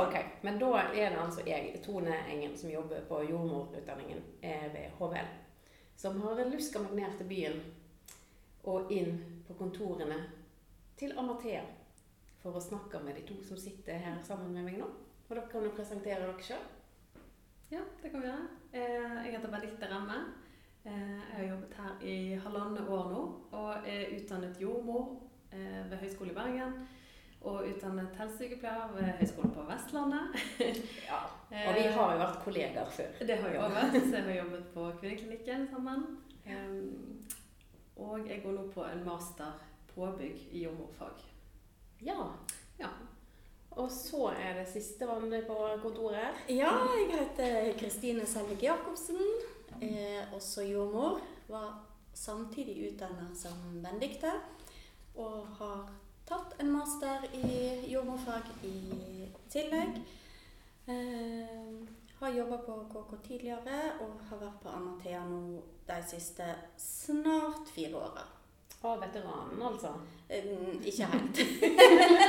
Ok, Men da er det altså jeg, Tone Engen, som jobber på jordmorutdanningen eh, ved HVL, som har luska meg ned til byen og inn på kontorene til Amathea for å snakke med de to som sitter her sammen med meg nå. Og dere kan jo presentere dere sjøl. Ja, det kan vi gjøre. Eh, Jeg heter Benedicte Remme. Eh, Jeg har jobbet her i halvannet år nå, og er utdannet jordmor ved Høgskolen i Bergen. Og utdannet helsesykepleier ved Høgskolen på Vestlandet. Ja. Og vi har jo vært kollegaer før. Det har vi òg vært, så jeg har jobbet på kvinneklinikken sammen. Um, og jeg går nå på en master påbygg i jordmorfag. Ja. Ja. Og så er det sistemann på kontoret. Ja, jeg heter Kristine Selvik Jacobsen. Er også jordmor. Var samtidig utdannet som Benedicte. Og har tatt en master i jordmorfag i tillegg. Eh, har jobba på KK tidligere og har vært på Amathea nå de siste snart fire åra. Og veteranen, altså. Eh, ikke helt.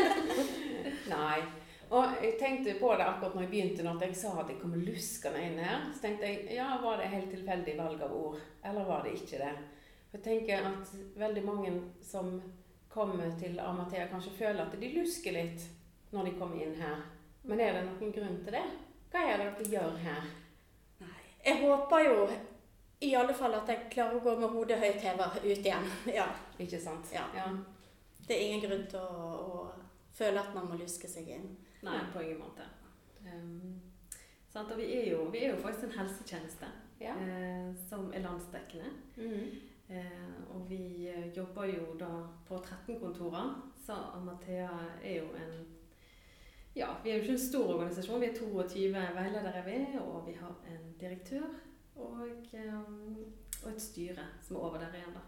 Nei. Og jeg tenkte på det akkurat når jeg begynte, når jeg sa at jeg kom luskende inn her. Så tenkte jeg ja, var det helt tilfeldig valg av ord, eller var det ikke det? For jeg tenker at veldig mange som kommer til Amathea, kanskje føler at de lusker litt når de kommer inn her. Men er det noen grunn til det? Hva er det dere gjør her? Nei. Jeg håper jo i alle fall at jeg klarer å gå med hodet høyt heva ut igjen. Ja. Ikke sant? Ja. ja. Det er ingen grunn til å, å føle at man må luske seg inn. Nei, på ingen måte. Um, sant? Og vi er, jo, vi er jo faktisk en helsetjeneste Ja. uh, som er landsdekkende. Mm Eh, og vi eh, jobber jo da på 13 kontorer, så Amathea er jo en Ja, vi er jo ikke en stor organisasjon. Vi er 22 veiledere, vi, og vi har en direktør og, eh, og et styre som er over der igjen, da.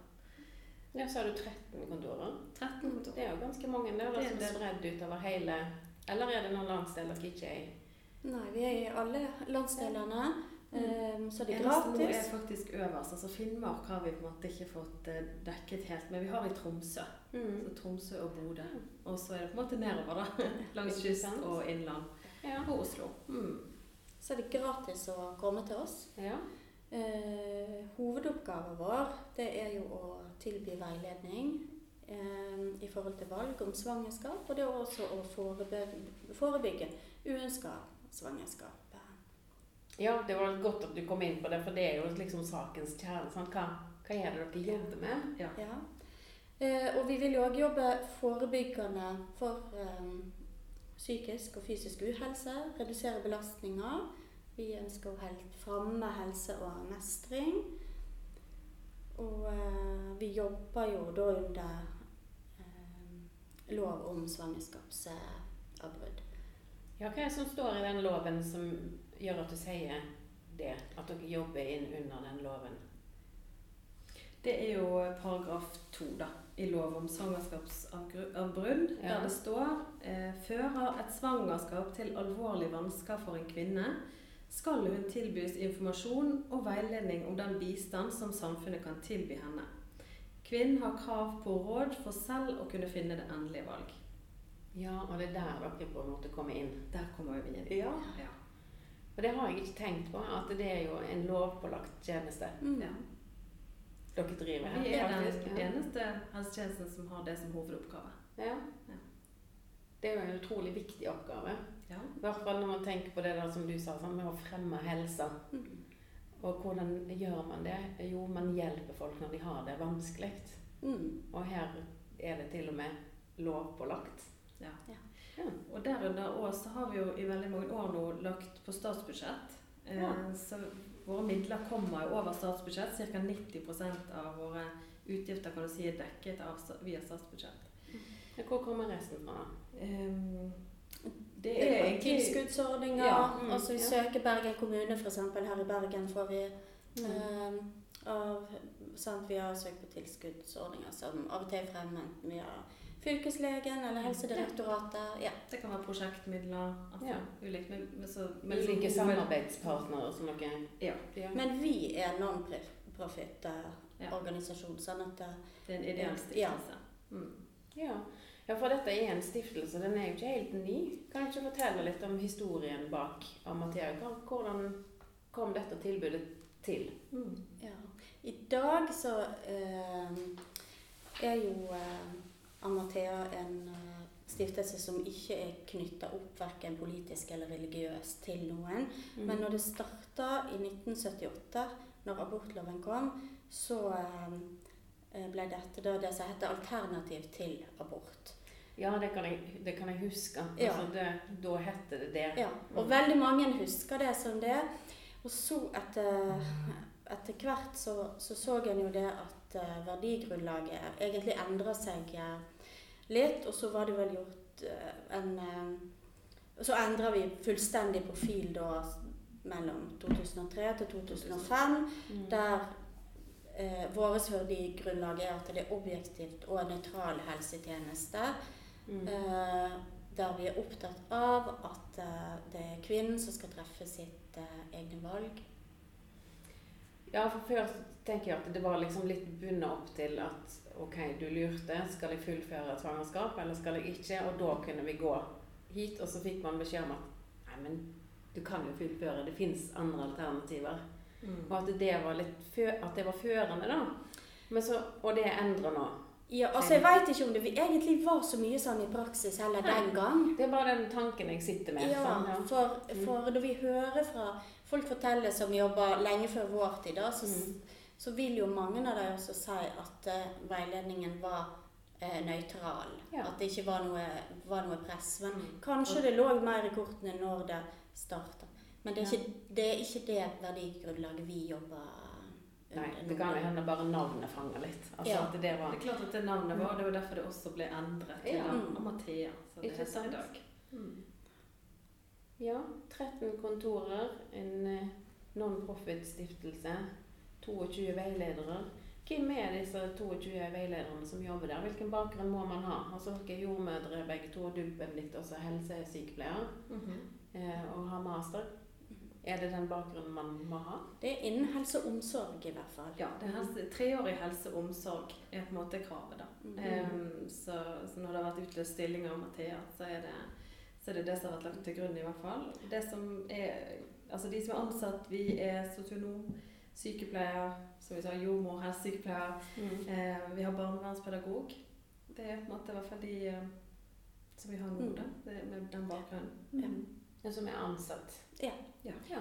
Ja, så har du 13 kontorer. 13 kontorer. Det er jo ganske mange. Det som er spredd utover hele Eller er det noen landsdeler som ikke er i? Nei, vi er i alle landsdelene, eh, så det er Eneste nå er gratis. faktisk øverst. Altså Finnmark har vi på en måte ikke fått eh, dekket helt, men vi har i Tromsø. Mm. Så Tromsø og Bodø. Og så er det på en måte nedover, da. Langs kyst og innland. Ja. Og Oslo. Mm. Så det er gratis å komme til oss. ja. Eh, hovedoppgaven vår det er jo å tilby veiledning eh, i forhold til valg om svangerskap, og det er også å forebygge, forebygge uønska svangerskap. Ja, det var godt at du kom inn på det, for det er jo liksom sakens kjerne. Sant? Hva, hva er det dere jobber med? Ja. Ja. Eh, og vi vil jo òg jobbe forebyggende for eh, psykisk og fysisk uhelse, redusere belastninger. Vi ønsker å helt fremme helse og mestring. Og eh, vi jobber jo da under eh, lov om svangerskapsavbrudd. Ja, hva er det som står i den loven som gjør at du sier det? At dere jobber inn under den loven? Det er jo paragraf to da, i lov om svangerskapsavbrudd, Ja. der det står eh, fører et svangerskap til alvorlig vansker for en kvinne, skal hun tilbys informasjon og veiledning om den bistand som samfunnet kan tilby henne. Kvinnen har krav på råd for selv å kunne finne det endelige valg. Ja, og det er der dere på en måte kommer inn. Der kommer vi inn. Ja. Ja. Og det har jeg ikke tenkt på, at det er jo en lovpålagt tjeneste Mm. Ja. dere driver her. Vi er den faktisk. den eneste helsetjenesten som har det som hovedoppgave. Ja. Ja. Det er jo en utrolig viktig oppgave. Ja. I hvert fall når man tenker på det der som du sa, sånn, med å fremme helse. Mm. Og hvordan gjør man det? Jo, man hjelper folk når de har det vanskelig. Mm. Og her er det til og med lovpålagt. Ja. Ja. Ja. Og derunder òg så har vi jo i veldig mange år nå lagt på statsbudsjett. Eh, Ja. Så våre midler kommer jo over statsbudsjett. Ca. 90% av våre utgifter kan du si er dekket av, via statsbudsjett. Hvor kommer resten fra? Um, det er egentlig tilskuddsordninger. Ja, mm, altså vi ja. søker Bergen kommune, f.eks. Her i Bergen får vi Mm. um, av, sant, Vi har søkt på tilskuddsordninger som av og til er fremme enten via fylkeslegen eller Helsedirektoratet. Ja. Det kan være prosjektmidler. Altså Ja. ulikt. Men, men så, men Med ulike samarbeidspartnere som noe. Ja. ja. Men vi er non-profit-organisasjon, sånn at Det er en ideell Ja. stiftelse. Mm. ja. Ja, for dette er en stiftelse. Den er jo ikke helt ny. Kan du ikke fortelle litt om historien bak Amathea? Hvordan kom dette tilbudet til? Mm. Ja. I dag så eh, er jo eh, Amathea en eh, stiftelse som ikke er knytta opp verken politisk eller religiøst til noen. Mm. Men når det starta i 1978, når abortloven kom, så eh, ble dette da det som heter alternativ til abort. Ja, det kan jeg, det kan jeg huske. Ja. Altså det, da hette det det. Ja, og veldig mange husker det som det. Og så etter, etter hvert så, så så en jo det at eh, verdigrunnlaget egentlig endrer seg eh, litt, og så var det vel gjort eh, en eh, Så endra vi fullstendig profil da mellom 2003 til 2005, Mm. der eh, vårt verdigrunnlag er at det er objektivt og nøytral helsetjeneste. Mm. Eh, der vi er opptatt av at eh, det er kvinnen som skal treffe sitt eh, egne valg. Ja, for før tenker jeg at det var liksom litt bundet opp til at ok, du lurte, skal jeg fullføre et svangerskap, eller skal jeg ikke? Og da kunne vi gå hit, og så fikk man beskjed om at nei, men du kan jo fullføre, det fins andre alternativer. Mm. Og at det var litt fø at det var førende, da. Men så, og det endrer nå. Ja, altså Jeg veit ikke om det egentlig var så mye sånn i praksis heller den gang. Det er bare den tanken jeg sitter med. Ja, sånn, ja. for, Mm. for når vi hører fra folk forteller som jobber lenge før vår tid, da, så, Mm. så vil jo mange av dem også si at uh, veiledningen var uh, nøytral. Ja. At det ikke var noe, var noe press. Men Mm. kanskje det lå mer i kortene når det starta. Men det er, Ja. ikke, det er ikke det verdigrunnlaget vi jobber Nei, det kan jo hende bare navnet fanger litt. Altså Ja. at det Det er klart at det navnet var, det var derfor det også ble endret til Ja. Amathea. Så det Ikke heter i dag. Mm. Ja, 13 kontorer, en eh, non-profit-stiftelse, 22 veiledere. Hvem er disse 22 veilederne som jobber der? Hvilken bakgrunn må man ha? Altså Dere er jordmødre begge to, dubben litt også helsesykepleier Mhm. eh, og har master. Er det den bakgrunnen man må ha? Det er innen helse og omsorg, i hvert fall. Ja, det er helse, treårig helse og omsorg er på en måte kravet, da. Mm -hmm. um, så, så når det har vært utlyst stillinger om Mathea, så er, det, så det er det det som har vært lagt til grunn, i hvert fall. Det som er, altså De som er ansatt, vi er sosionom, sykepleier, som vi sa, jordmor, helsesykepleier. Eh, vi har barnevernspedagog. Det er på en måte i hvert fall de eh, som vi har nå, Mm. da, det, med den bakgrunnen. Ja. Den som er ansatt? Ja. Ja. ja.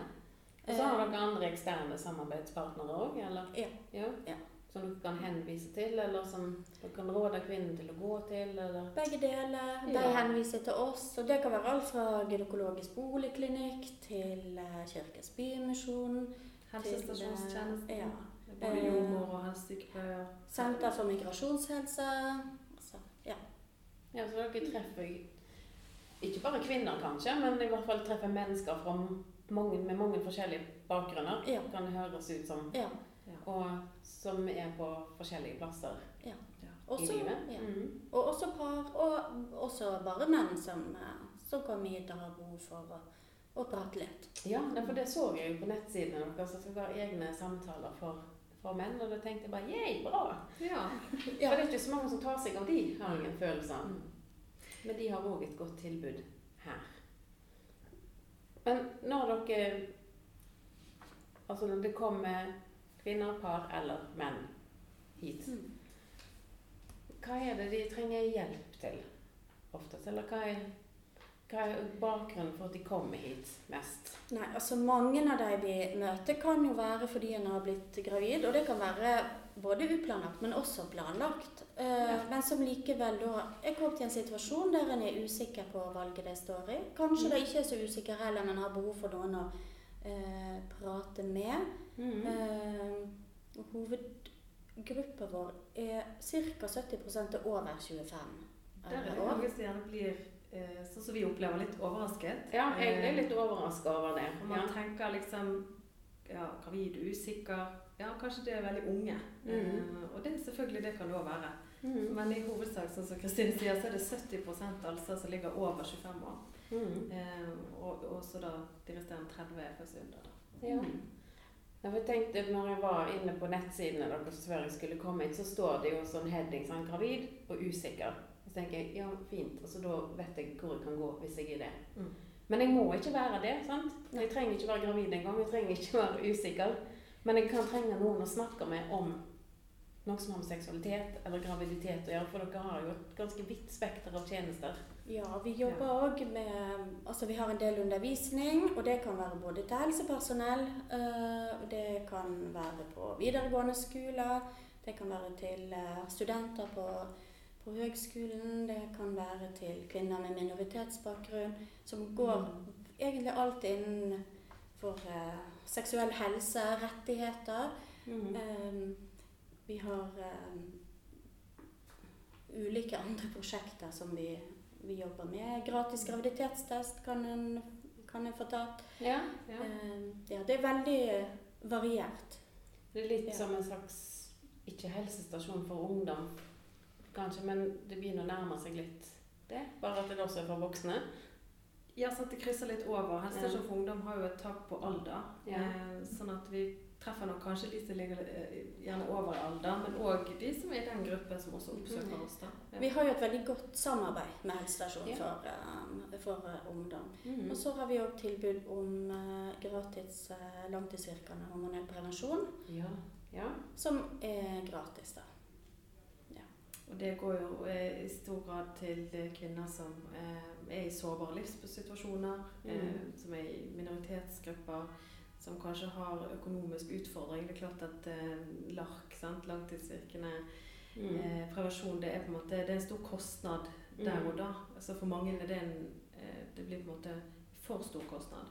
Og så har dere andre eksterne samarbeidspartnere òg, eller? Ja. ja. Ja. Som dere kan henvise til, eller som dere kan råde kvinnen til å gå til, eller? Begge deler. De Ja. henviser til oss. Og det kan være alt fra gynekologisk boligklinikk til eh, Kirkens Bymisjon. Helsestasjonstjenesten. Ja. Både Eh, jordmor og helsesykepleier. Senter for migrasjonshelse. Altså, ja. Ja, så dere treffer ikke bare kvinner, kanskje, men i hvert fall treffer mennesker mange, med mange forskjellige bakgrunner, Ja. kan det høres ut som. ja. Og som er på forskjellige plasser Også, i livet. ja. Mm. Og også par, og også bare menn som, eh, som kommer hit og har behov for å, å prate litt. Ja, for det så jeg jo på nettsidene deres, at dere har egne samtaler for, for menn, og da tenkte jeg bare yeah, bra! Ja. For det er ikke så mange som tar seg av de, har jeg en følelse av. Mm. Men de har òg et godt tilbud her. Men når dere Altså når det kommer kvinner, par eller menn hit, Mm. hva er det de trenger hjelp til oftest? Eller hva er, hva er bakgrunnen for at de kommer hit mest? Nei, altså Mange av de vi møter, kan jo være fordi en har blitt gravid. Og det kan være både uplanlagt, men også planlagt. Eh, Ja. Men som likevel da er kommet i en situasjon der en er usikker på valget de står i. Kanskje Mm. de ikke er så usikre heller, men har behov for noen å eh, prate med. Mm. Eh, hovedgruppa vår er ca. 70 er over 25 Der er det mange som gjerne blir, eh, sånn som vi opplever, litt overrasket. Ja, jeg er litt overraska over det. Og man Ja. tenker liksom ja, gravid, usikker Ja, kanskje det er veldig unge. Mm. Eh, og det selvfølgelig det kan det òg være. Mm. Men i hovedsak, sånn som Kristine sier, så er det 70% altså som ligger over 25 år. Mm. Eh, og, og så da de resterende 30 er først under. Da. Ja. For jeg tenkte, når jeg var inne på nettsidene deres før jeg skulle komme hit, så står det jo sånn heading sånn gravid og usikker. så tenker jeg ja, fint. Og så da vet jeg hvor jeg kan gå hvis jeg er det. Mm. Men jeg må ikke være det. sant? Jeg trenger ikke være gravid engang. Jeg trenger ikke være usikker. Men jeg kan trenge noen å snakke med om noe som har med seksualitet eller graviditet å gjøre. For dere har jo et ganske vidt spekter av tjenester. Ja, vi jobber òg med Altså vi har en del undervisning, og det kan være både til helsepersonell, eh, og det kan være på videregående skoler, det kan være til eh, studenter på, på høgskolen, det kan være til kvinner med minoritetsbakgrunn, som går egentlig alt innenfor eh, seksuell helse, rettigheter. Mm. Eh, vi har eh, ulike andre prosjekter som vi, vi jobber med. Gratis graviditetstest kan en, kan en få tatt. Ja. Ja. Eh, ja, det er veldig variert. Det er litt Ja. som en slags Ikke helsestasjon for ungdom, kanskje, men det begynner å nærme seg litt det. Bare at det også er for voksne. Ja, at det krysser litt over. Helsestasjon for ungdom har jo et tak på alder. Ja. Eh, sånn at vi treffer nok kanskje de som ligger eh, gjerne over alder, men òg de som er i den gruppen som også oppsøker oss. da. Ja. Vi har jo et veldig godt samarbeid med helsestasjonen Ja. for, eh, for eh, ungdom. Mm. Og så har vi òg tilbud om gratis langtidsvirkende hormonell prevensjon, Ja. ja. som er gratis, da. Og det går jo i stor grad til kvinner som er i sårbare livssituasjoner, Mm. som er i minoritetsgrupper, som kanskje har økonomisk utfordring. Det er klart at eh, LARK, sant? langtidsvirkende Mm. eh, prevensjon, det er på en måte det er en stor kostnad der Mm. og da. Altså for mange er det en eh, Det blir på en måte for stor kostnad.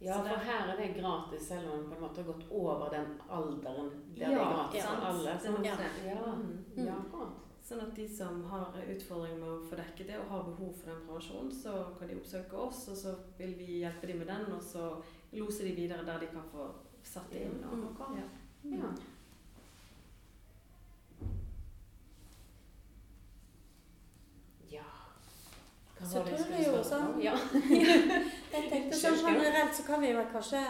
Ja, Så for her er det gratis, selv om man på en måte har gått over den alderen der det er gratis for alle. Sant? Ja, Ja, Mm. ja, akkurat. Sånn at de som har utfordringer med å få dekket det, og har behov for den prevensjonen, så kan de oppsøke oss, og så vil vi hjelpe dem med den, og så lose de videre der de kan få satt det inn. Mm. Og, ja. Ja. Ja. Hva Så det jeg tror skulle jeg jo spørre om? sånn- Ja. Jeg tenkte sånn? Generelt så kan vi vel kanskje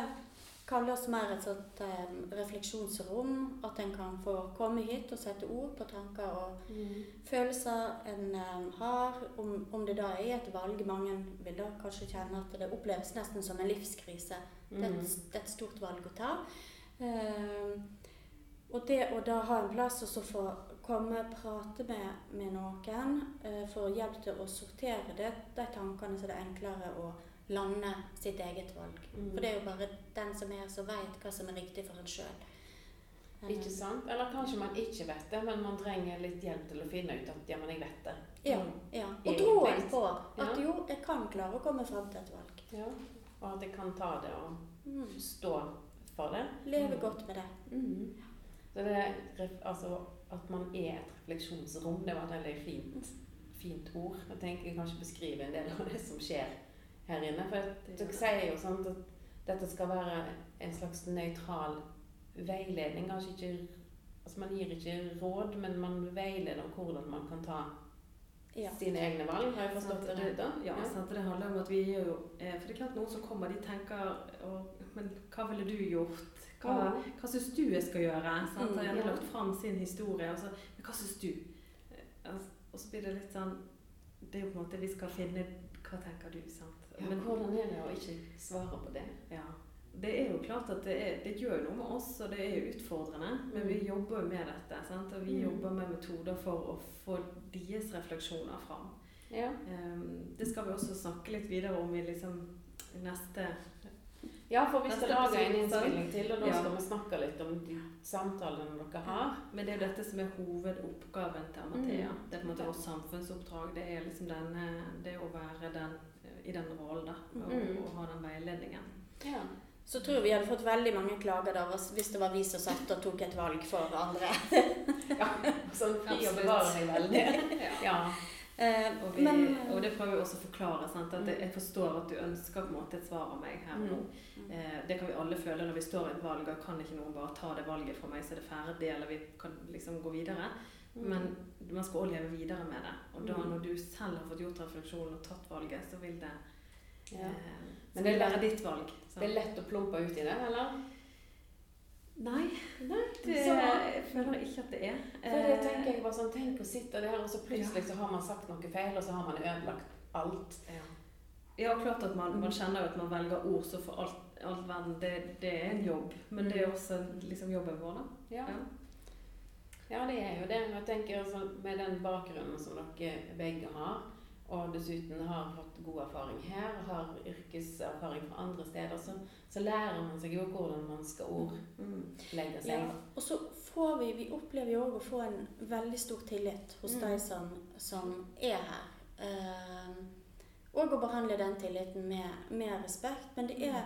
kalle oss mer et sånt eh, refleksjonsrom. At en kan få komme hit og sette ord på tanker og Mm. følelser en eh, har. Om, om det da er et valg mange vil da kanskje kjenne at det oppleves nesten som en livskrise. Det er Mm. et, det er et stort valg å ta. Eh, og det å da ha en plass og så få komme og prate med, med noen, eh, få hjelp til å sortere det, de tankene, så det er enklere å lande sitt eget valg. Mm. For det er jo bare den som er som veit hva som er riktig for en sjøl. Ikke sant? Eller kanskje man ikke vet det, men man trenger litt hjelp til å finne ut at ja, men jeg vet det. Ja, Mm. ja. Og troen på at Ja. jo, jeg kan klare å komme fram til et valg. Ja. Og at jeg kan ta det og Mm. stå for det. Leve Mm. godt med det. Mm. Så det altså at man er et refleksjonsrom, det var et veldig fint, fint ord. Jeg tenker jeg kanskje beskrive en del av det som skjer her inne. For dere sier jo sånn at dette skal være en slags nøytral veiledning. Kanskje ikke Altså man gir ikke råd, men man veileder om hvordan man kan ta Ja. sine egne valg. Har jeg forstått det rett da? Ja, sant? det handler om at vi gjør jo eh, For det er klart noen som kommer, de tenker og, Men hva ville du gjort? Hva, oh. hva syns du jeg skal gjøre? Sant? Mm, har ja. lagt fram sin historie. Og så Men hva syns du? Eh, altså, Og så blir det litt sånn Det er jo på en måte Vi skal finne Hva tenker du? Sant? Men hvordan er det å ikke svare på det? ja. Det er jo klart at det, er, det gjør noe med oss, og det er utfordrende. Men vi Mm. jobber jo med dette. Sant? Og vi Mm. jobber med metoder for å få deres refleksjoner fram. Ja. Ehm, det skal vi også snakke litt videre om i liksom neste Ja, for vi skal Neste lage en innspilling til, og da Ja. skal vi snakke litt om de samtalene dere har. Men det er jo dette som er hovedoppgaven til Amathea. Mm. Det er på en måte vårt samfunnsoppdrag. Det er liksom denne, det å være den, i den rollen, da. Og, Mm. og ha den veiledningen. Ja. Så tror jeg vi hadde fått veldig mange klager da hvis det var vi som satt og tok et valg for andre. ja. Sånn fri å bevare seg veldig. Ja. Eh, Og, vi, men og det prøver vi også å forklare. Sant? At Mm. jeg forstår at du ønsker på en måte et svar av meg her og nå. Mm. Eh, det kan vi alle føle når vi står i et valg. Og kan ikke noen bare ta det valget for meg, så er det ferdig, eller vi kan liksom gå videre. Men man skal også leve videre med det. Og da Mm. når du selv har fått gjort refleksjonen og tatt valget, så vil det, ja. eh, så vil være ditt valg. Så. Det er lett å plumpe ut i det, eller? Nei, Nei, det så, jeg føler ikke at det er. for det Eh, tenker jeg bare sånn, Tenk å sitte der, og så plutselig så har man sagt noe feil, og så har man ødelagt alt. Ja. ja, klart at man, man kjenner jo at man velger ord så for alt, alt verden, det, det er en jobb. Men det er også liksom jobben vår, da. Ja. Ja. Ja, det er jo det. Jeg tenker altså, Med den bakgrunnen som dere begge har, og dessuten har fått god erfaring her, har yrkeserfaring fra andre steder, så, så lærer man seg jo hvordan man skal ordlegge seg. Ja, og så får vi Vi opplever jo òg å få en veldig stor tillit hos Mm. de som, som er her. Eh, og å behandle den tilliten med, med respekt. Men det er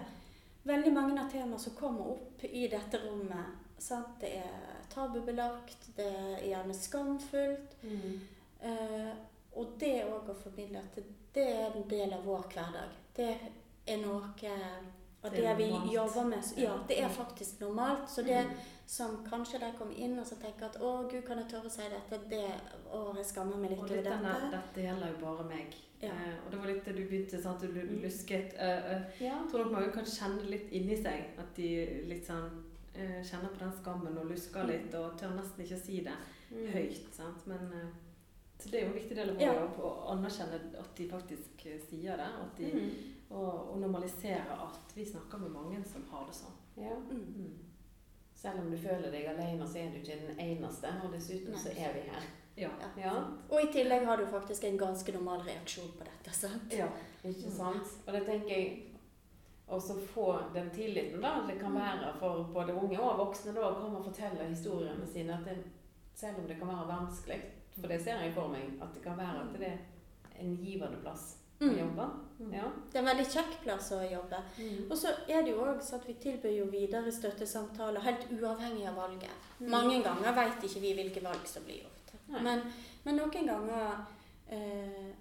veldig mange av temaene som kommer opp i dette rommet. Sant? Det er tabubelagt, det er gjerne skamfullt. Mm. Eh, og det òg å formidle at det er en del av vår hverdag. Det er noe av Det det, vi jobber med. Ja, det er Mm. faktisk normalt. Så det Mm. som kanskje de kommer inn og så tenker at 'Å, gud, kan jeg tørre å si dette?' Det, å, jeg skammer meg litt over denne, dette. dette gjelder jo bare meg. Ja. Eh, og det var litt det du begynte sant? Du Mm. lusket. eh, eh, Ja. tror nok mange kan kjenne litt inni seg at de litt sånn eh, kjenner på den skammen og lusker litt og tør nesten ikke si det Mm. høyt. Sant? Men eh, så det er jo en viktig del av vår Ja. jobb å anerkjenne at de faktisk eh, sier det. De, Mm. og, og normalisere at vi snakker med mange som har det sånn. Ja. Mm. Mm. Selv om du føler deg alene, så er du ikke den eneste. Og dessuten så er vi her. Ja. Ja. Ja, Og i tillegg har du faktisk en ganske normal reaksjon på dette. sant? ja. ikke sant? Og det tenker jeg også få den tilliten da, det kan være for både unge og voksne da, å komme og fortelle historiene sine. At det, selv om det kan være vanskelig, for det ser jeg for meg, at det kan være at det er en givende plass å Mm. jobbe. Mm. Ja. Det er en veldig kjekk plass å jobbe. Og så er det jo òg sånn at vi tilbyr jo videre støttesamtaler helt uavhengig av valget. Mm. Mange ganger veit ikke vi hvilke valg som blir gjort. Men, men noen ganger eh,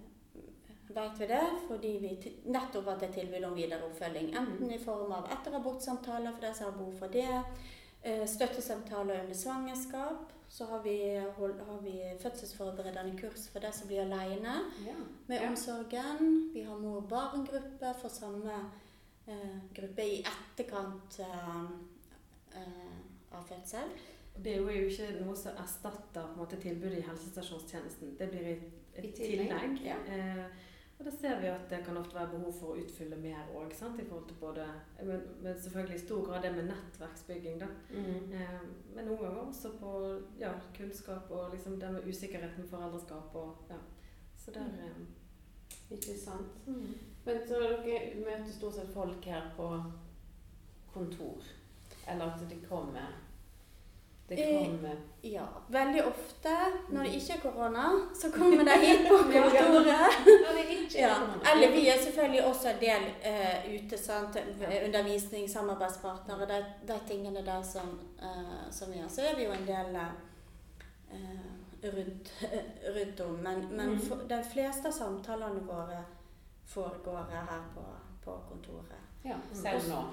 veit vi det fordi vi nettopp har er tilbud om videre oppfølging. Enten i form av etterabortsamtaler for de som har behov for det, eh, støttesamtaler under svangerskap. Så har vi, har vi fødselsforberedende kurs for de som blir aleine Ja. med omsorgen. Vi har mor-barn-gruppe for samme eh, gruppe i etterkant eh, eh, av fødsel. Det er jo ikke noe som erstatter måte, tilbudet i helsestasjonstjenesten. Det blir et, et I tillegg, tillegg. ja. Eh, og da ser vi at det kan ofte være behov for å utfylle mer òg. I forhold til både men, men selvfølgelig i stor grad det med nettverksbygging, da. Mm. Eh, men noen ganger også på ja, kunnskap og liksom det med usikkerhet med foreldreskap og ja. Så der mm. Ikke sant. Men så dere møter stort sett folk her på kontor? Eller at de kommer Det Eh, Ja, veldig ofte når det ikke er korona, så kommer de hit på kontoret. Ja, er. Eller vi er selvfølgelig også en del uh, ute. sant? Undervisning, samarbeidspartnere, de, de tingene der som, uh, som vi har. Så er vi jo en del uh, rundt, rundt om. Men, men Mhm. for, de fleste av samtalene våre foregår her på, på kontoret. Ja, selv nå.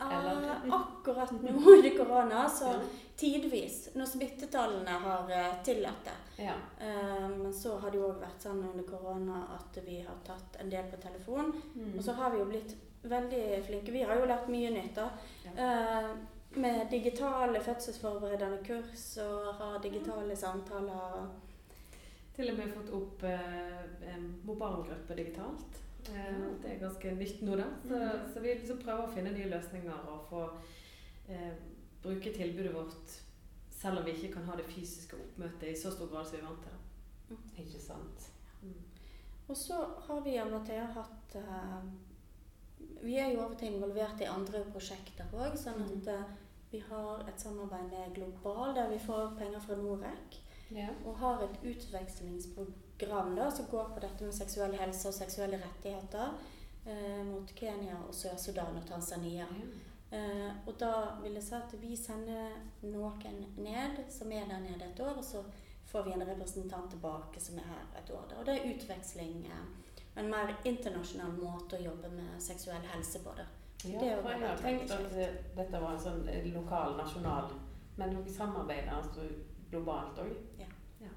Eller- akkurat nå i korona, så Ja. tidvis, når smittetallene har eh, tillatt det. Ja. Eh, men så har det jo òg vært sånn under korona at vi har tatt en del på telefon. Mm. Og så har vi jo blitt veldig flinke. Vi har jo lært mye nytt, da. Eh, med digitale fødselsforberedende kurs og har digitale samtaler. til og med fått opp eh, en mobilgruppe digitalt. Ja. Det er ganske nytt nå, da. Så, Mhm. så vi liksom prøver å finne nye løsninger og få eh, bruke tilbudet vårt selv om vi ikke kan ha det fysiske oppmøtet i så stor grad som vi er vant til. Ikke sant. Og så har vi av og til hatt uh, Vi er jo av og til involvert i andre prosjekter òg, sånn Mhm. at eh, vi har et samarbeid med Global der vi får penger fra Norec. Ja. Og har et utvekslingsprogram da, som går på dette med seksuell helse og seksuelle rettigheter eh, mot Kenya og Sør-Sudan og Tanzania. Eh, og da vil jeg si at vi sender noen ned som er der nede et år, og så får vi en representant tilbake som er her et år. Da. Og det er utveksling. Eh, en mer internasjonal måte å jobbe med seksuell helse på. da. Ja, Det jo for jeg har tenkt at dette var en sånn eh, lokal, nasjonal Men dere samarbeider altså globalt òg? Ja. Ja.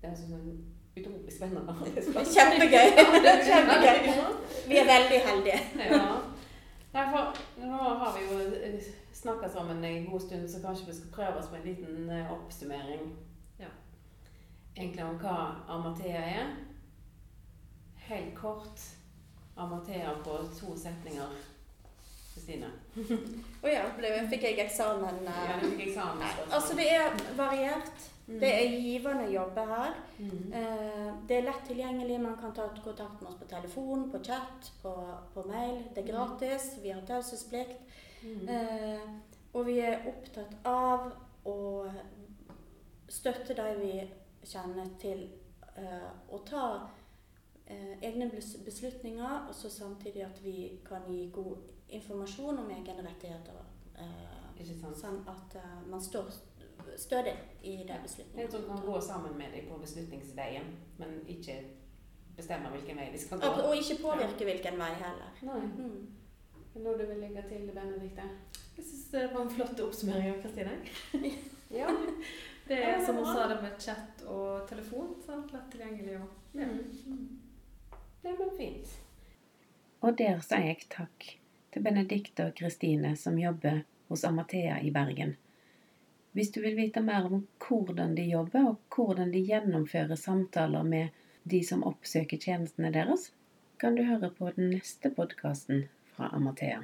Det er sånn utrolig spennende. Det kjempegøy. Kjempegøy. Vi er veldig heldige. Ja. Nei, for nå har vi jo snakka sammen en god stund, så kanskje vi skal prøve oss med en liten eh, oppsummering. Ja. Egentlig om hva Amathea er. Helt kort Amathea på to setninger. Kristine. Å ja, ble, fikk jeg eksamen? eh, Ja, du fikk eksamen. Altså det er variert. Det er givende å jobbe her. Mm. Eh, Det er lett tilgjengelig. Man kan ta kontakt med oss på telefon, på chat, på, på mail. Det er gratis. Vi har taushetsplikt. Mm. Eh, og vi er opptatt av å støtte de vi kjenner til eh, å ta eh, egne beslutninger, og så samtidig at vi kan gi god informasjon om egne rettigheter. Eh, sånn at eh, man står stødig i de En beslutningene. som kan gå sammen med deg på beslutningsveien, men ikke bestemme hvilken vei de skal gå. og ikke påvirke hvilken vei heller. Nei. Mm. Noe du vil legge til, Benedikte? Jeg syns det var en flott oppsummering av Kristine. Ja. Det er som hun sa det med chat og telefon. Sant? Lett tilgjengelig og ja. Mm. Det blir fint. Og der sier jeg takk til Benedikte og Kristine som jobber hos Amathea i Bergen. Hvis du vil vite mer om hvordan de jobber, og hvordan de gjennomfører samtaler med de som oppsøker tjenestene deres, kan du høre på den neste podkasten fra Amathea.